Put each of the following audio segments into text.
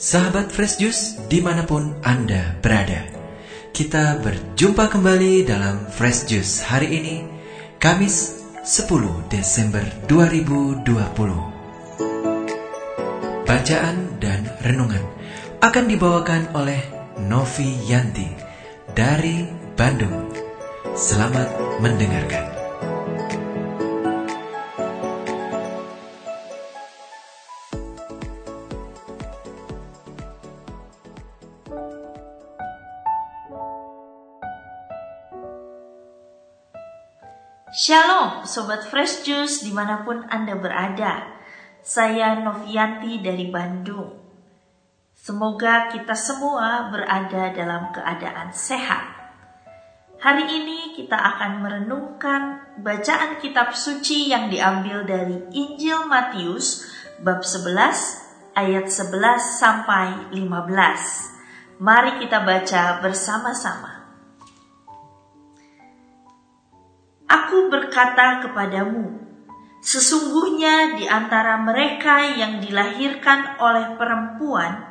Sahabat Fresh Juice di mana pun Anda berada. Kita berjumpa kembali dalam Fresh Juice hari ini Kamis 10 Desember 2020 Bacaan dan renungan akan dibawakan oleh Novi Yanti dari Bandung. Selamat mendengarkan Sobat Fresh Juice di mana pun Anda berada. Saya Novianti dari Bandung. Semoga kita semua berada dalam keadaan sehat. Hari ini kita akan merenungkan bacaan kitab suci yang diambil dari Injil Matius bab 11 ayat 11 sampai 15 Mari kita baca bersama-sama Berkata kepadamu, sesungguhnya di antara mereka yang dilahirkan oleh perempuan,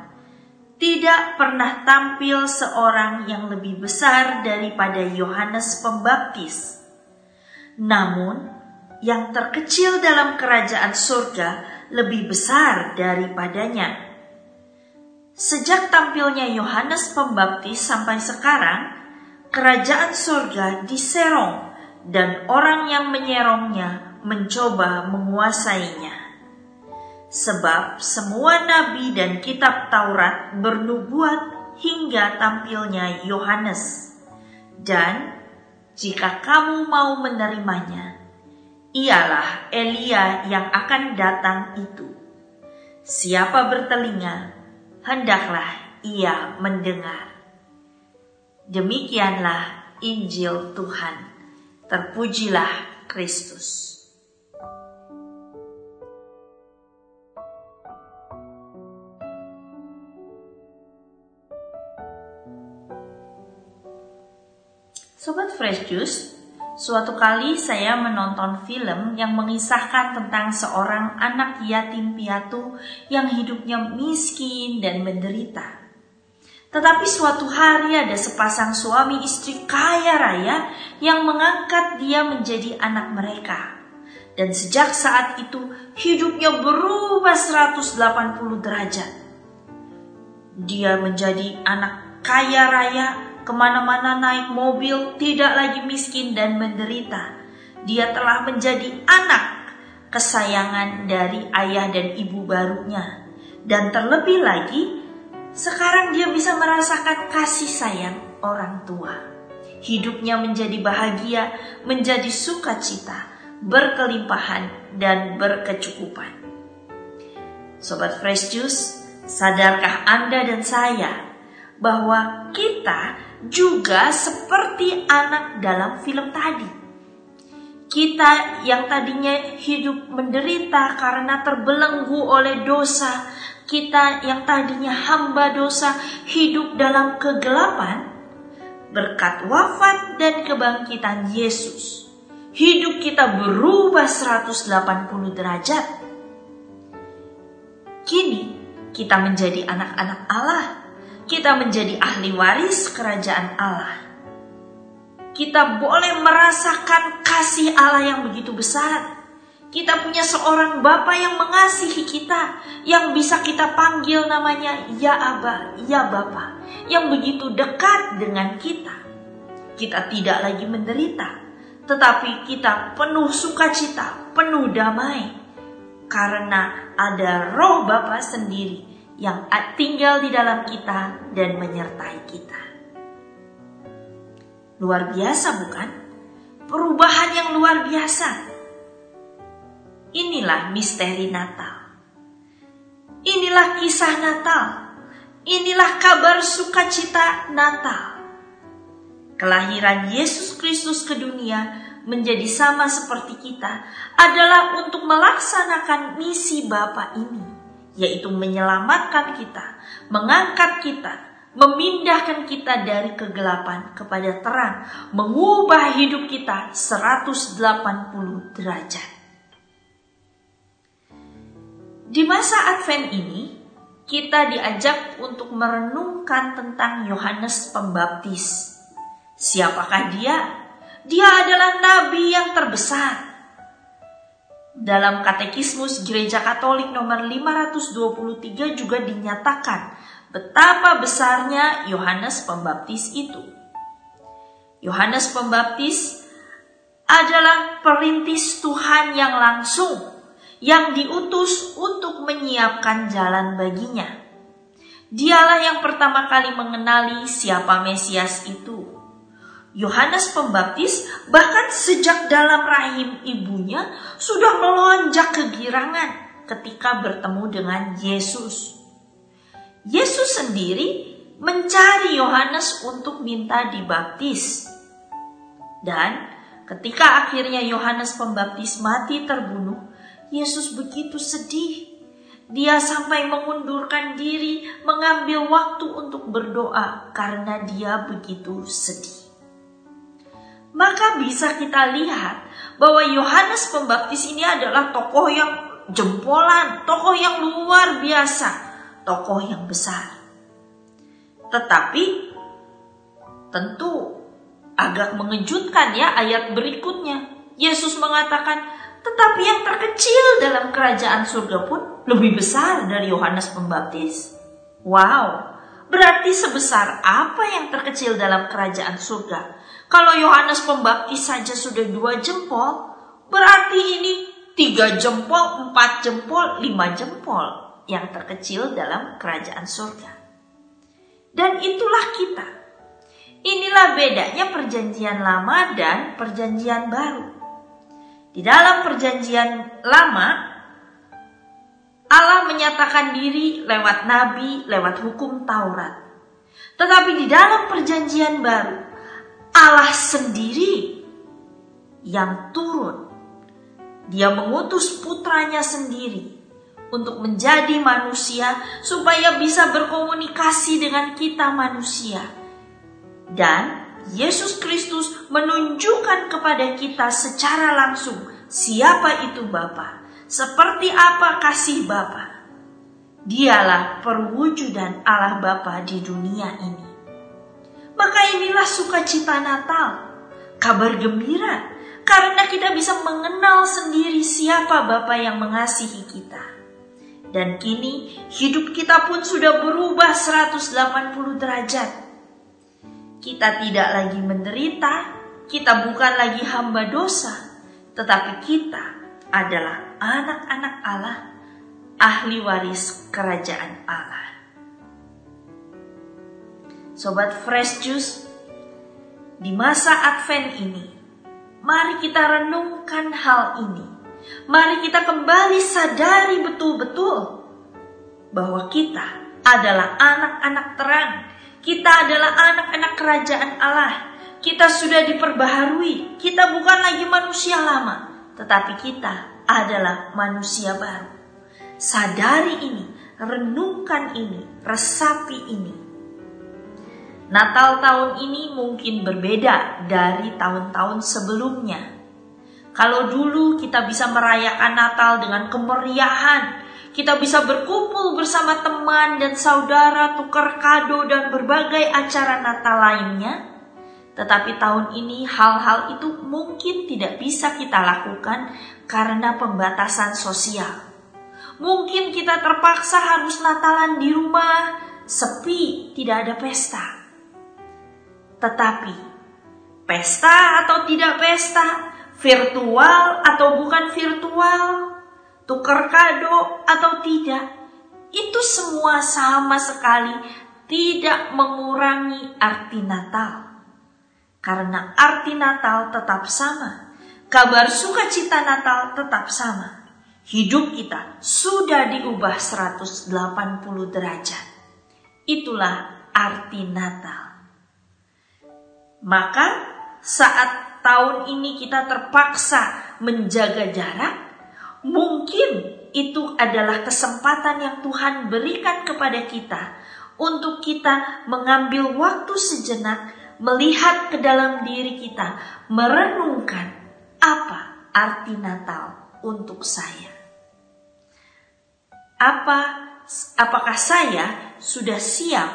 tidak pernah tampil seorang yang lebih besar daripada Yohanes Pembaptis. Namun, yang terkecil dalam kerajaan surga lebih besar daripadanya. Sejak tampilnya Yohanes Pembaptis sampai sekarang, kerajaan surga diserong dan orang yang menyerongnya mencoba menguasainya. Sebab semua nabi dan kitab Taurat bernubuat hingga tampilnya Yohanes. Dan jika kamu mau menerimanya, ialah Elia yang akan datang itu. Siapa bertelinga, hendaklah ia mendengar. Demikianlah Injil Tuhan. Terpujilah Kristus. Sobat Fresh Juice, suatu kali saya menonton film yang mengisahkan tentang seorang anak yatim piatu yang hidupnya miskin dan menderita. Tetapi suatu hari ada sepasang suami istri kaya raya yang mengangkat dia menjadi anak mereka. Dan sejak saat itu hidupnya berubah 180 derajat. Dia menjadi anak kaya raya, ke mana-mana naik mobil, tidak lagi miskin dan menderita. Dia telah menjadi anak kesayangan dari ayah dan ibu barunya. Dan terlebih lagi, sekarang dia bisa merasakan kasih sayang orang tua. Hidupnya menjadi bahagia, menjadi sukacita, berkelimpahan, dan berkecukupan. Sobat Fresh Juice, sadarkah Anda dan saya bahwa kita juga seperti anak dalam film tadi? Kita yang tadinya hidup menderita karena terbelenggu oleh dosa, kita yang tadinya hamba dosa hidup dalam kegelapan, berkat wafat dan kebangkitan Yesus, hidup kita berubah 180 derajat. Kini kita menjadi anak-anak Allah, kita menjadi ahli waris kerajaan Allah. Kita boleh merasakan kasih Allah yang begitu besar kita punya seorang Bapa yang mengasihi kita, yang bisa kita panggil namanya Ya Aba, Ya Bapa, yang begitu dekat dengan kita. Kita tidak lagi menderita, tetapi kita penuh sukacita, penuh damai. Karena ada roh Bapa sendiri yang tinggal di dalam kita dan menyertai kita. Luar biasa bukan? Perubahan yang luar biasa Inilah misteri Natal. Inilah kisah Natal. Inilah kabar sukacita Natal. Kelahiran Yesus Kristus ke dunia menjadi sama seperti kita adalah untuk melaksanakan misi Bapa ini, yaitu menyelamatkan kita, mengangkat kita, memindahkan kita dari kegelapan kepada terang, mengubah hidup kita 180 derajat. Di masa Advent ini, kita diajak untuk merenungkan tentang Yohanes Pembaptis. Siapakah dia? Dia adalah nabi yang terbesar. Dalam Katekismus Gereja Katolik nomor 523 juga dinyatakan betapa besarnya Yohanes Pembaptis itu. Yohanes Pembaptis adalah perintis Tuhan yang langsung yang diutus untuk menyiapkan jalan baginya. Dialah yang pertama kali mengenali siapa Mesias itu. Yohanes Pembaptis bahkan sejak dalam rahim ibunya sudah melonjak kegirangan ketika bertemu dengan Yesus. Yesus sendiri mencari Yohanes untuk minta dibaptis. Dan Ketika akhirnya Yohanes Pembaptis mati terbunuh, Yesus begitu sedih. Dia sampai mengundurkan diri, mengambil waktu untuk berdoa karena dia begitu sedih. Maka bisa kita lihat bahwa Yohanes Pembaptis ini adalah tokoh yang jempolan, tokoh yang luar biasa, tokoh yang besar. Tetapi tentu Agak mengejutkan ya ayat berikutnya. Yesus mengatakan, tetapi yang terkecil dalam kerajaan surga pun lebih besar dari Yohanes Pembaptis. Wow, berarti sebesar apa yang terkecil dalam kerajaan surga? Kalau Yohanes Pembaptis saja sudah dua jempol, berarti ini tiga jempol, empat jempol, lima jempol yang terkecil dalam kerajaan surga. Dan itulah kita Inilah bedanya perjanjian lama dan perjanjian baru. Di dalam perjanjian lama, Allah menyatakan diri lewat nabi, lewat hukum Taurat. Tetapi di dalam perjanjian baru, Allah sendiri yang turun. Dia mengutus putranya sendiri untuk menjadi manusia supaya bisa berkomunikasi dengan kita manusia dan Yesus Kristus menunjukkan kepada kita secara langsung siapa itu Bapa, seperti apa kasih Bapa. Dialah perwujudan Allah Bapa di dunia ini. Maka inilah sukacita Natal, kabar gembira, karena kita bisa mengenal sendiri siapa Bapa yang mengasihi kita. Dan kini hidup kita pun sudah berubah 180 derajat kita tidak lagi menderita, kita bukan lagi hamba dosa, tetapi kita adalah anak-anak Allah, ahli waris kerajaan Allah. Sobat Fresh Juice, di masa Advent ini, mari kita renungkan hal ini. Mari kita kembali sadari betul-betul bahwa kita adalah anak-anak terang kita adalah anak-anak kerajaan Allah. Kita sudah diperbaharui. Kita bukan lagi manusia lama, tetapi kita adalah manusia baru. Sadari ini, renungkan ini, resapi ini. Natal tahun ini mungkin berbeda dari tahun-tahun sebelumnya. Kalau dulu kita bisa merayakan Natal dengan kemeriahan, kita bisa berkumpul bersama teman dan saudara, tukar kado dan berbagai acara Natal lainnya. Tetapi tahun ini hal-hal itu mungkin tidak bisa kita lakukan karena pembatasan sosial. Mungkin kita terpaksa harus Natalan di rumah, sepi, tidak ada pesta. Tetapi, pesta atau tidak pesta, virtual atau bukan virtual, tukar kado atau tidak, itu semua sama sekali tidak mengurangi arti Natal. Karena arti Natal tetap sama, kabar sukacita Natal tetap sama. Hidup kita sudah diubah 180 derajat. Itulah arti Natal. Maka saat tahun ini kita terpaksa menjaga jarak, Mungkin itu adalah kesempatan yang Tuhan berikan kepada kita untuk kita mengambil waktu sejenak melihat ke dalam diri kita, merenungkan apa arti Natal untuk saya. Apa apakah saya sudah siap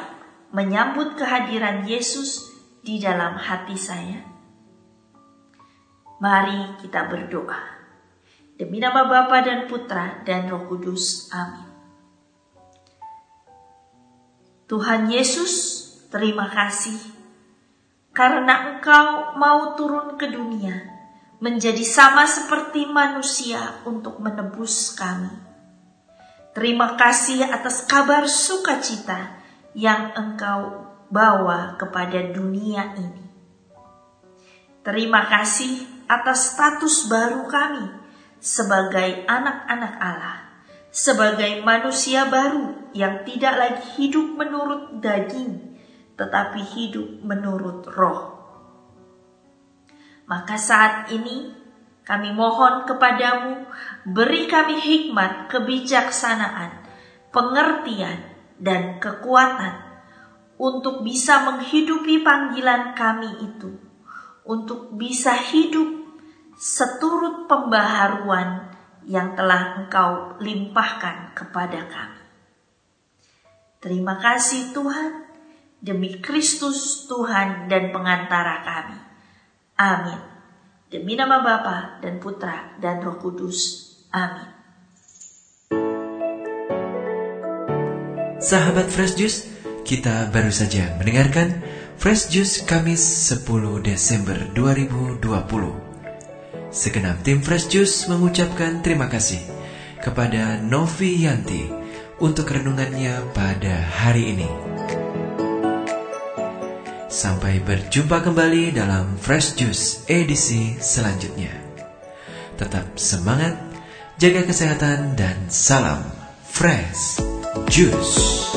menyambut kehadiran Yesus di dalam hati saya? Mari kita berdoa. Demi nama Bapa dan Putra dan Roh Kudus. Amin. Tuhan Yesus, terima kasih karena Engkau mau turun ke dunia menjadi sama seperti manusia untuk menebus kami. Terima kasih atas kabar sukacita yang Engkau bawa kepada dunia ini. Terima kasih atas status baru kami sebagai anak-anak Allah, sebagai manusia baru yang tidak lagi hidup menurut daging, tetapi hidup menurut roh. Maka saat ini kami mohon kepadamu, beri kami hikmat, kebijaksanaan, pengertian, dan kekuatan untuk bisa menghidupi panggilan kami itu, untuk bisa hidup seturut pembaharuan yang telah Engkau limpahkan kepada kami. Terima kasih Tuhan, demi Kristus Tuhan dan pengantara kami. Amin. Demi nama Bapa dan Putra dan Roh Kudus. Amin. Sahabat Fresh Juice, kita baru saja mendengarkan Fresh Juice Kamis 10 Desember 2020. Segenap tim Fresh Juice mengucapkan terima kasih kepada Novi Yanti untuk renungannya pada hari ini. Sampai berjumpa kembali dalam Fresh Juice edisi selanjutnya. Tetap semangat, jaga kesehatan, dan salam Fresh Juice.